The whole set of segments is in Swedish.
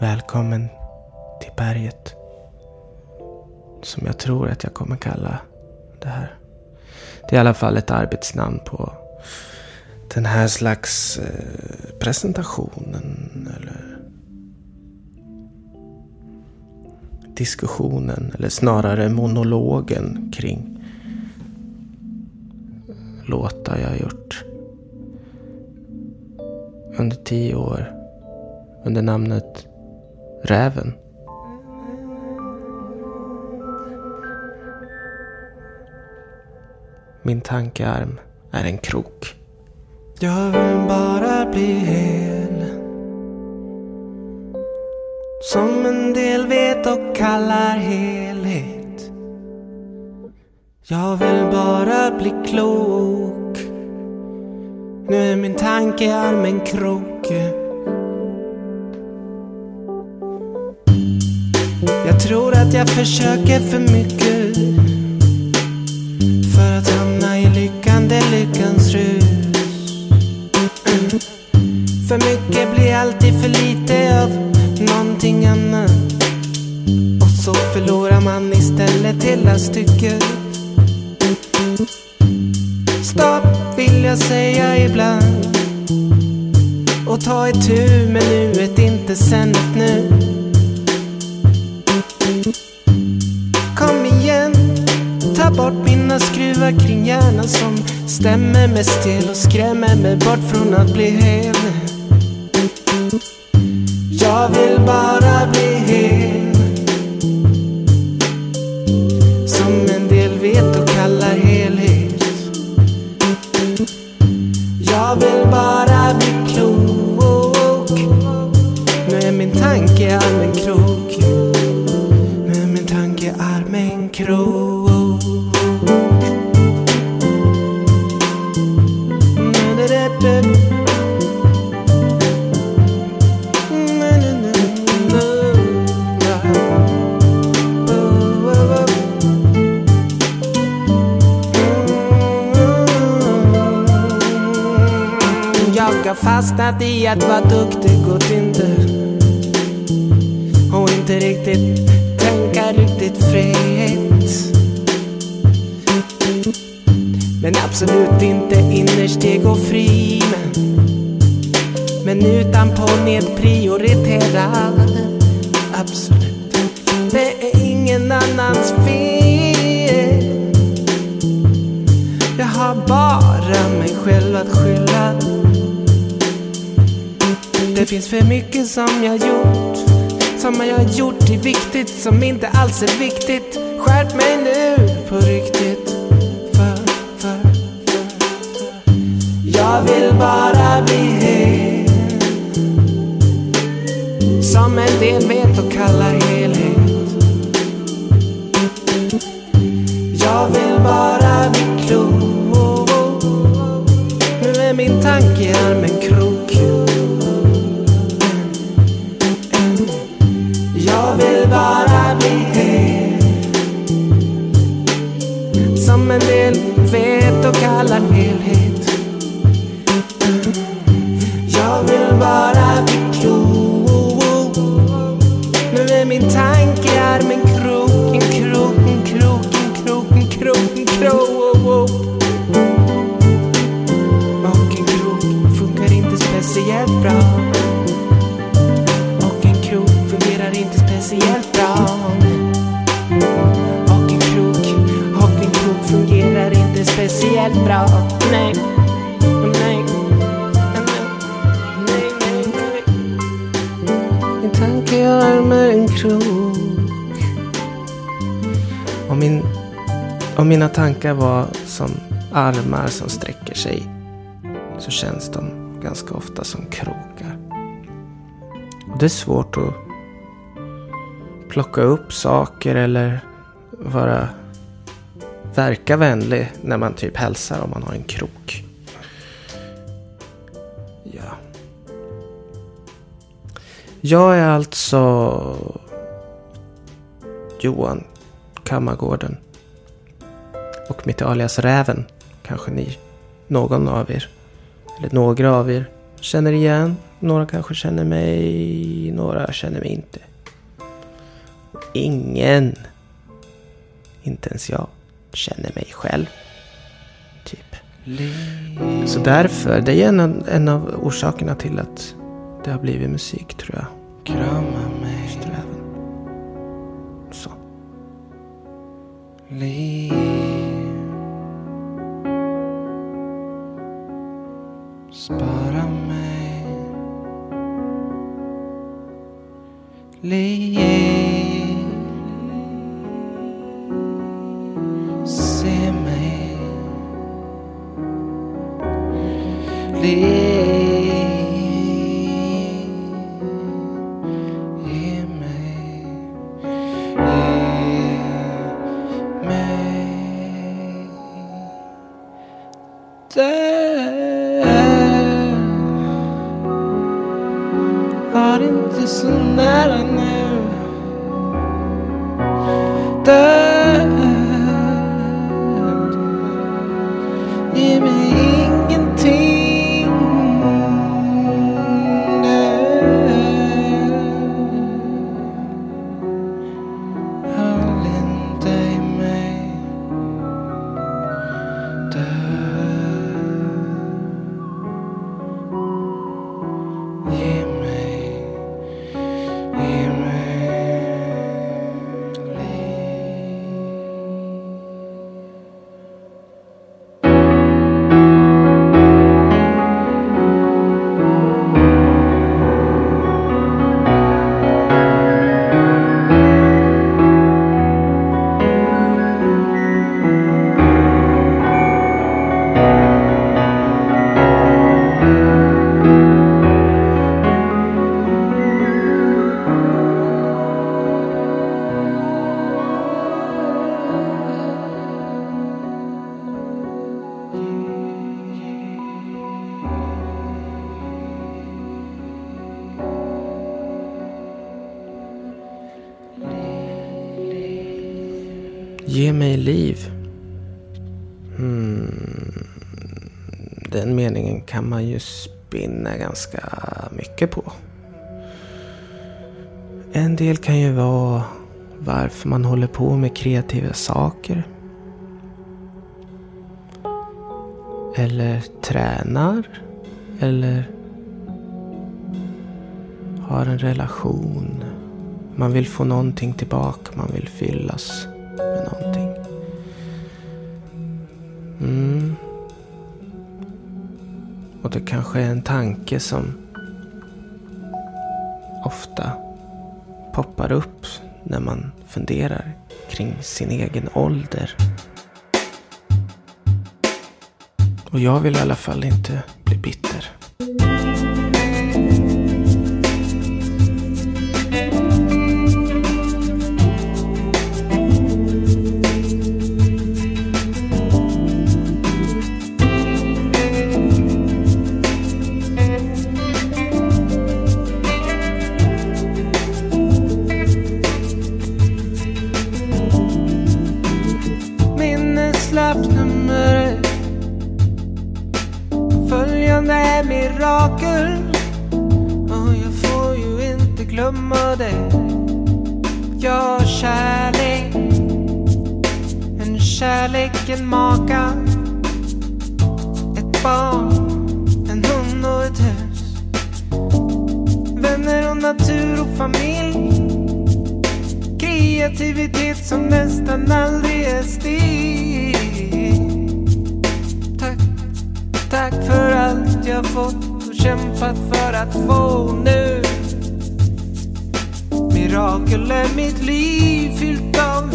Välkommen till berget. Som jag tror att jag kommer kalla det här. Det är i alla fall ett arbetsnamn på den här slags eh, presentationen eller diskussionen eller snarare monologen kring låtar jag gjort under tio år under namnet Räven. Min tankearm är en krok. Jag vill bara bli hel Som en del vet och kallar helhet Jag vill bara bli klok Nu är min tankearm en krok tror att jag försöker för mycket För att hamna i lyckan, det är lyckans rus. För mycket blir alltid för lite av någonting annat. Och så förlorar man istället hela stycket. Stopp vill jag säga ibland. Och ta itu med nuet, inte sen ett nu. Bort mina skruvar kring hjärnan som stämmer mig stel och skrämmer mig bort från att bli hel. Jag vill bara bli nedprioriterad. Absolut. Det är ingen annans fel. Jag har bara mig själv att skylla. Det finns för mycket som jag gjort Som jag har gjort till viktigt som inte alls är viktigt Skärp mig nu på riktigt För, för, för, för Jag vill bara bli hel som en del vet och kallar helhet Jag vill bara bli klok. Nu är min tanke tankearm en krok. Jag vill bara bli hel. Som en del vet och kallar helhet Jag vill bara bra Nej, nej, nej, nej, nej, Min tanke är en krok Och, min, och mina tankar var som armar som sträcker sig. Så känns de ganska ofta som krokar. Och det är svårt att plocka upp saker eller vara verka vänlig när man typ hälsar om man har en krok. Ja. Jag är alltså Johan Kammargården. Och mitt alias Räven kanske ni, någon av er, eller några av er, känner igen. Några kanske känner mig, några känner mig inte. Ingen, inte ens jag, känner mig själv. Typ. Så därför, det är en av, en av orsakerna till att det har blivit musik tror jag. Krama mig. Sträven. Så. Liv. Spara mig. Liv. Liv. Ju ganska mycket på. En del kan ju vara varför man håller på med kreativa saker. Eller tränar. Eller har en relation. Man vill få någonting tillbaka. Man vill fyllas Och det kanske är en tanke som ofta poppar upp när man funderar kring sin egen ålder. Och jag vill i alla fall inte bli bitter.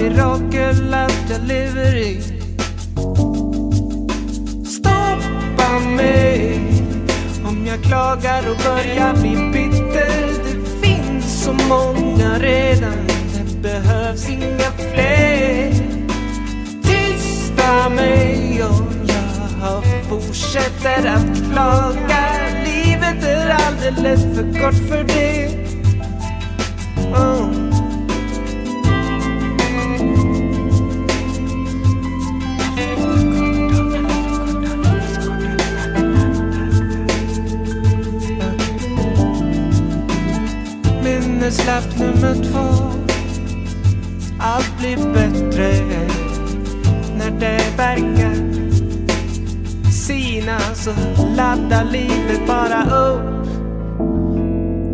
Mirakel allt jag lever i. Stoppa mig om jag klagar och börjar bli bitter. Det finns så många redan, det behövs inga fler. Tysta mig om jag fortsätter att klaga. Livet är alldeles för kort för det. Oh. Minneslapp nummer två. Allt blir bättre när det verkar sina så laddar livet bara upp.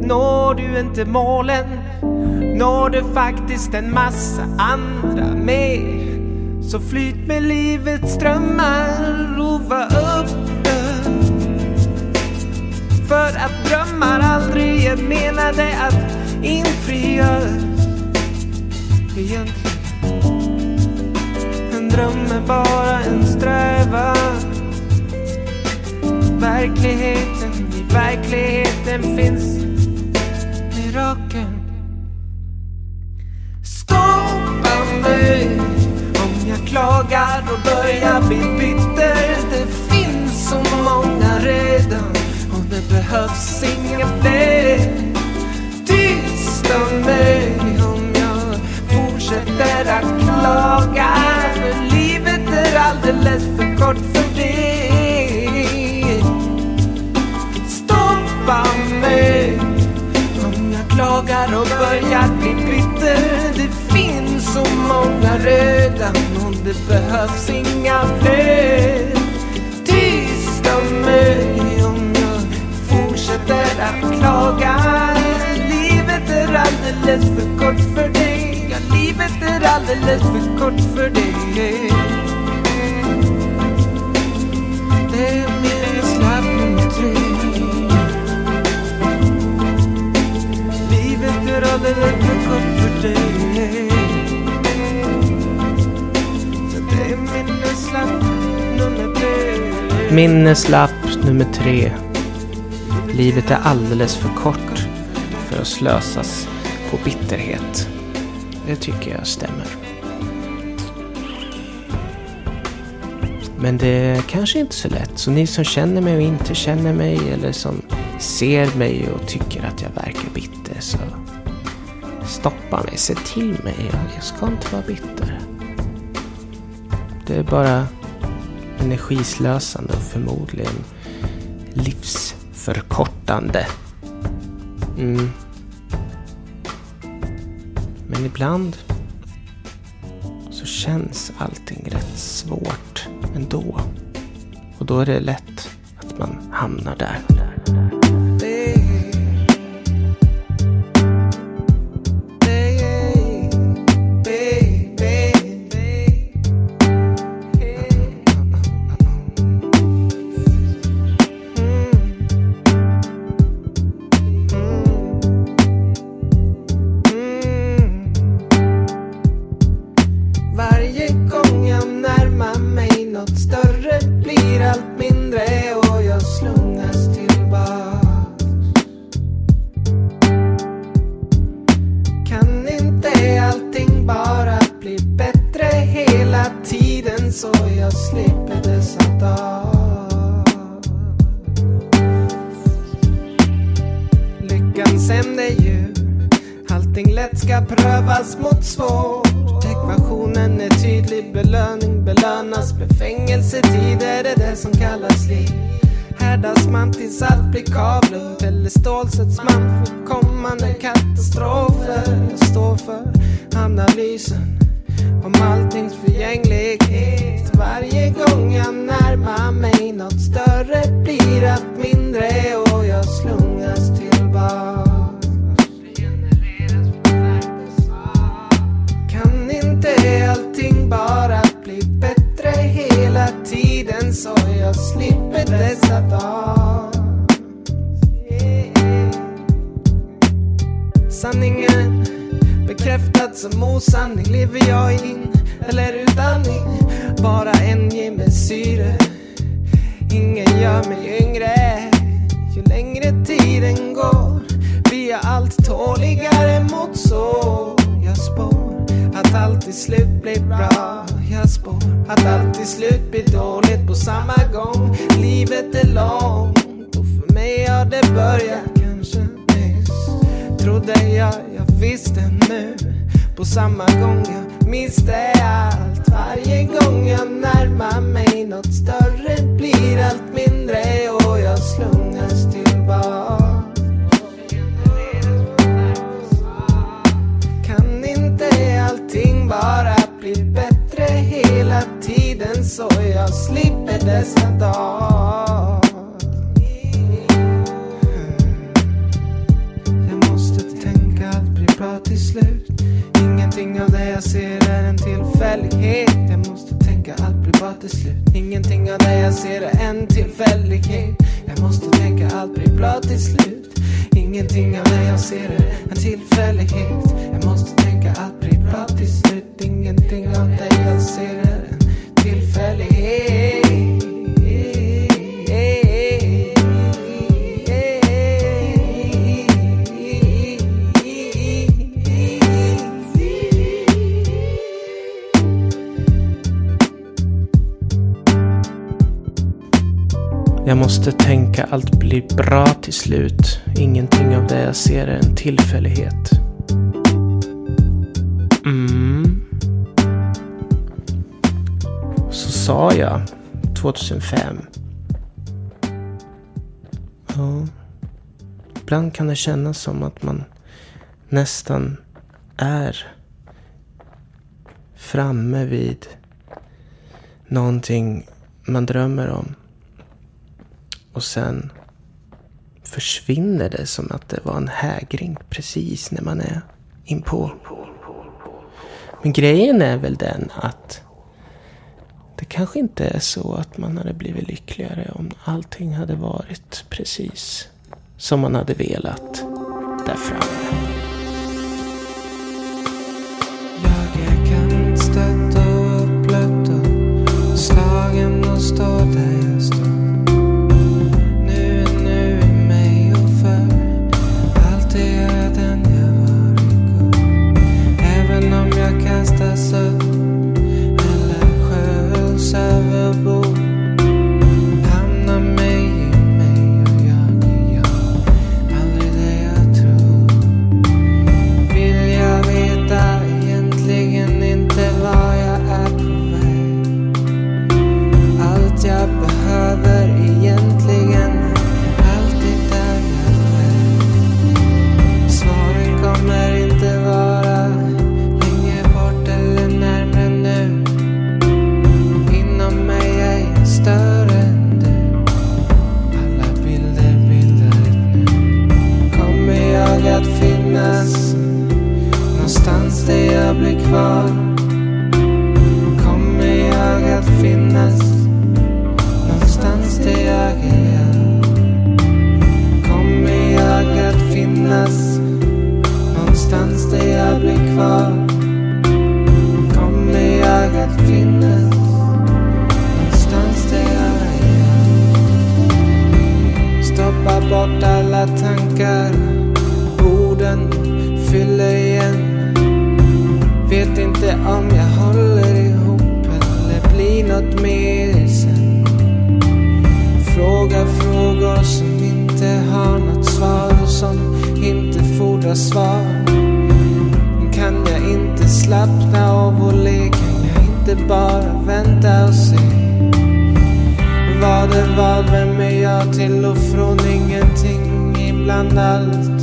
Når du inte målen når du faktiskt en massa andra mer. Så flyt med livets strömmar och var öppen. För att drömmar aldrig är menade att Infriades Egentligen. En dröm är bara en strävan. Verkligheten, i verkligheten finns mirakeln. Stoppa mig om jag klagar och börjar bli bitter. Det finns så många redan och det behövs inga fler. Tysta mig om jag fortsätter att klaga. För livet är alldeles för kort för det. Stoppa mig om jag klagar och börjar bli bitter. Det finns så många redan och det behövs inga fler. Tysta mig om jag fortsätter att klaga. Alldeles för kort för dig. Ja, livet är alldeles för kort för dig. Det är minneslapp nummer tre. Livet är alldeles för kort för dig. Så det är minneslapp nummer tre. Minneslapp nummer tre. Livet är alldeles för kort för att slösas på bitterhet. Det tycker jag stämmer. Men det är kanske inte så lätt. Så ni som känner mig och inte känner mig eller som ser mig och tycker att jag verkar bitter så stoppa mig, se till mig. Jag- ska inte vara bitter. Det är bara energislösande och förmodligen livsförkortande. Mm. Men ibland så känns allting rätt svårt ändå. Och då är det lätt att man hamnar där. Mig något dessa dó. Jag måste tänka allt blir bra till slut. Ingenting av det jag ser är en tillfällighet. Mm. Så sa jag 2005. Ja. Ibland kan det kännas som att man nästan är framme vid någonting man drömmer om. Och sen försvinner det som att det var en hägring precis när man är inpå. Men grejen är väl den att det kanske inte är så att man hade blivit lyckligare om allting hade varit precis som man hade velat där framme. public heart andaluz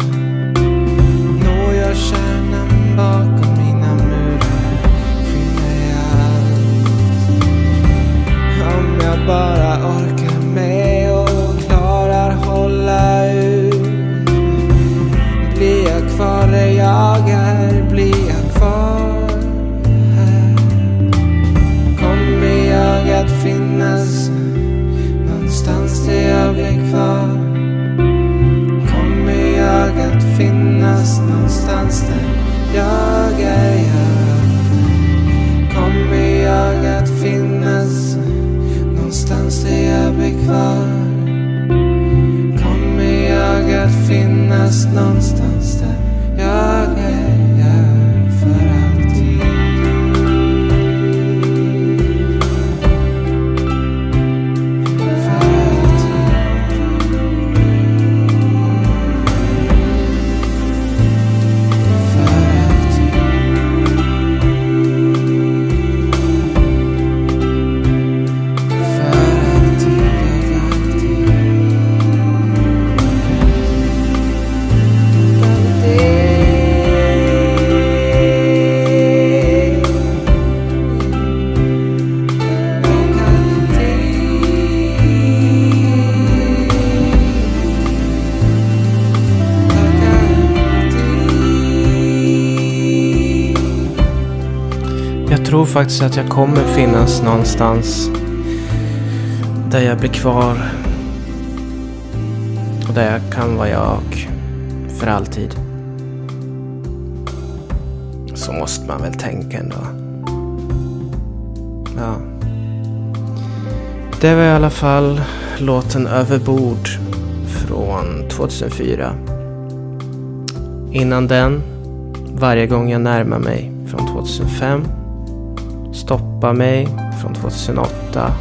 faktiskt att jag kommer finnas någonstans där jag blir kvar. Och där jag kan vara jag för alltid. Så måste man väl tänka ändå. Ja. Det var i alla fall låten Överbord från 2004. Innan den, Varje gång jag närmar mig från 2005. Stoppa mig från 2008.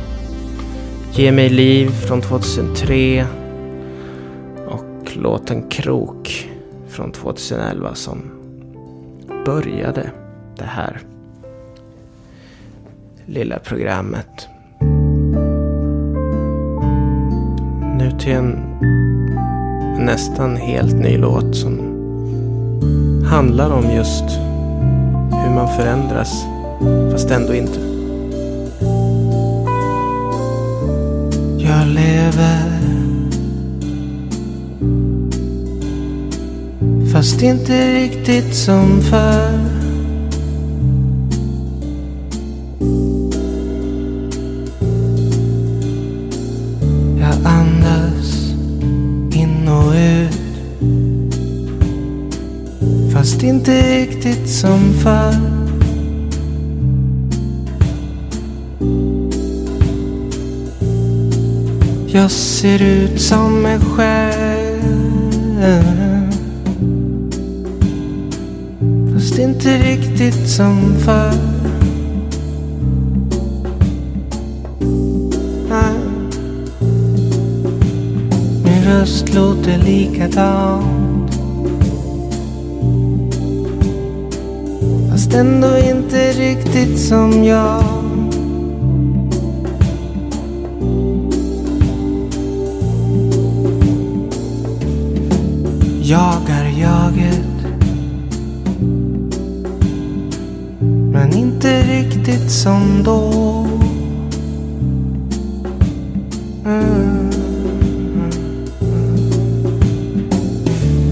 Ge mig liv från 2003. Och låten Krok från 2011 som började det här lilla programmet. Nu till en nästan helt ny låt som handlar om just hur man förändras fast ändå inte. Jag lever Fast inte riktigt som förr Jag andas in och ut Fast inte riktigt som förr Jag ser ut som mig själv Fast inte riktigt som förr. Nej. Min röst låter likadant. Fast ändå inte riktigt som jag. Jagar jaget. Men inte riktigt som då. Mm.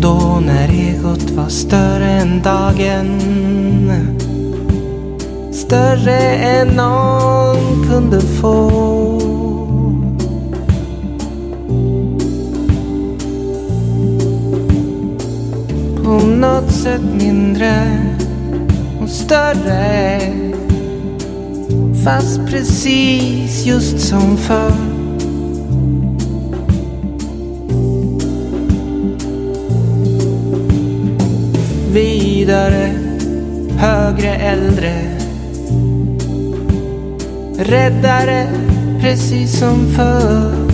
Då när egot var större än dagen. Större än någon kunde få. Något sätt mindre och större. Fast precis just som förr. Vidare, högre, äldre. Räddare, precis som förr.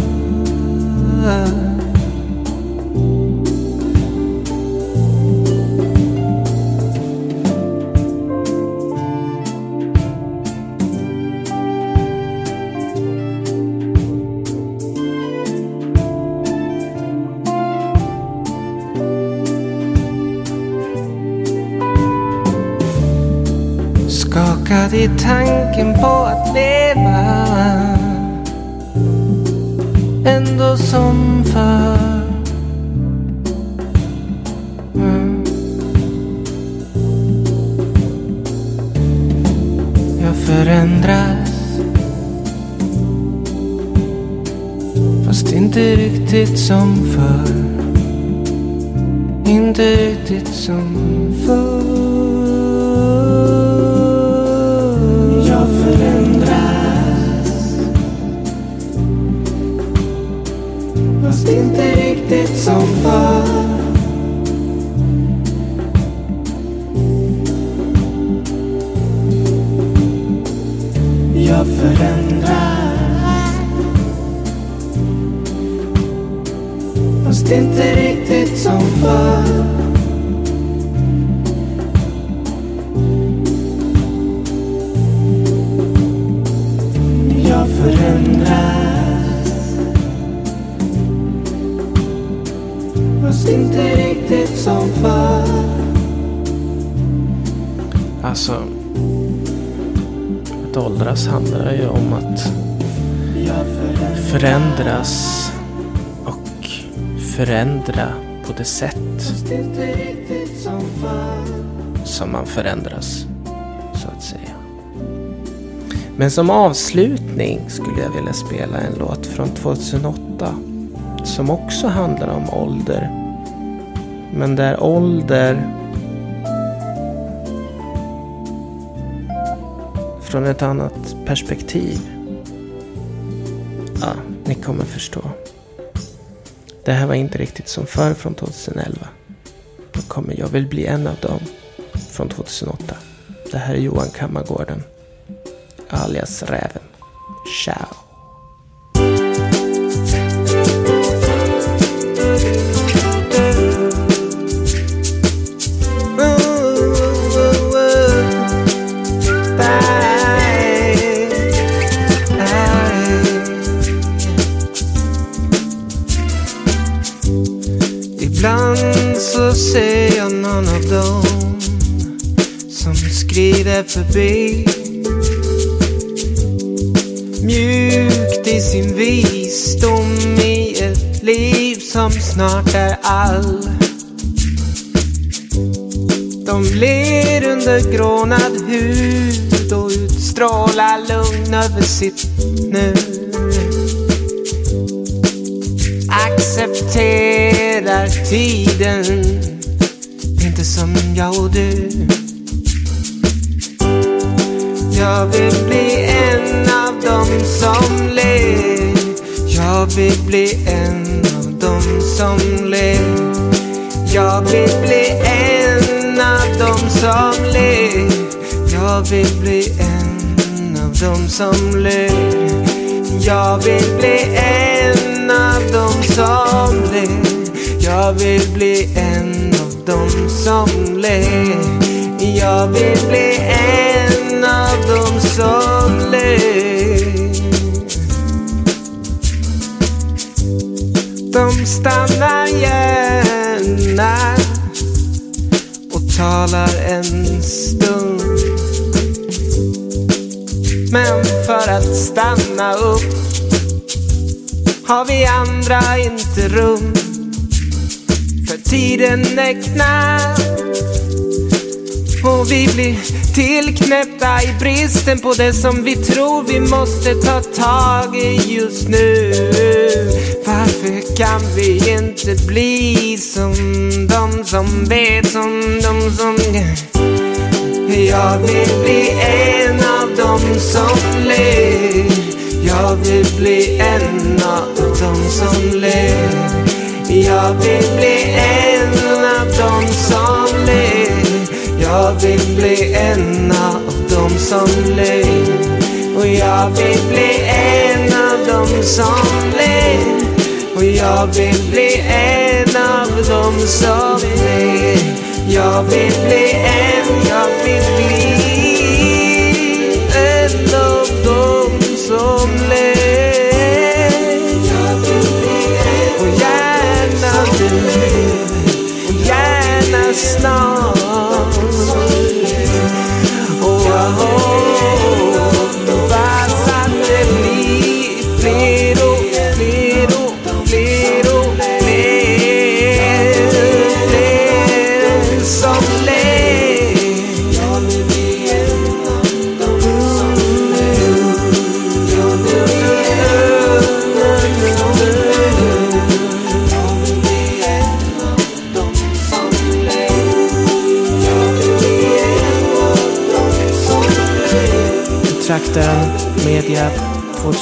Skakad i tanken på att leva. Ändå som förr. Mm. Jag förändras. Fast inte riktigt som förr. Inte riktigt som förr. Sätt Fast inte riktigt som förr som man förändras, så att säga. Men som avslutning skulle jag vilja spela en låt från 2008. Som också handlar om ålder. Men där ålder från ett annat perspektiv. Ja, ni kommer förstå. Det här var inte riktigt som förr från 2011. Då kommer Jag vill bli en av dem från 2008. Det här är Johan Kammargården. Alias Räven. Ciao. Ibland så ser jag någon av dem som skrider förbi. Mjukt i sin visdom i ett liv som snart är all. De ler under grånad hud och utstrålar lugn över sitt nu här tiden. Inte som jag och du. Jag vill bli en av dem som ler. Jag vill bli en av dem som ler. Jag vill bli en av dem som ler. Jag vill bli en av dem som ler. Jag vill bli vill bli en av dem som ler Jag vill bli en av dem som ler De stannar gärna och talar en stund. Men för att stanna upp har vi andra inte rum tiden är knapp och vi blir tillknäppta i bristen på det som vi tror vi måste ta tag i just nu. Varför kan vi inte bli som de som vet, som de som Jag vill bli en av dem som ler. Jag vill bli en av dem som ler. Jag vill bli en av dem som ler. Jag vill bli en av dem som ler. Och jag vill bli en av dem som ler. Och jag vill bli en av dem som ler. Jag vill bli en, jag vill bli gärna snart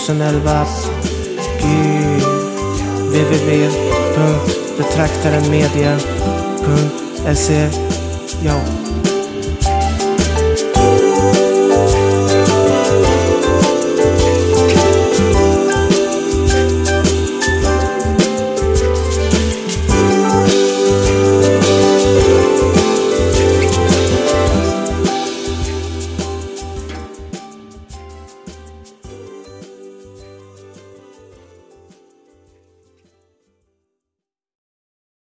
2011. Gud. www.betraktarenmedia.se Ja.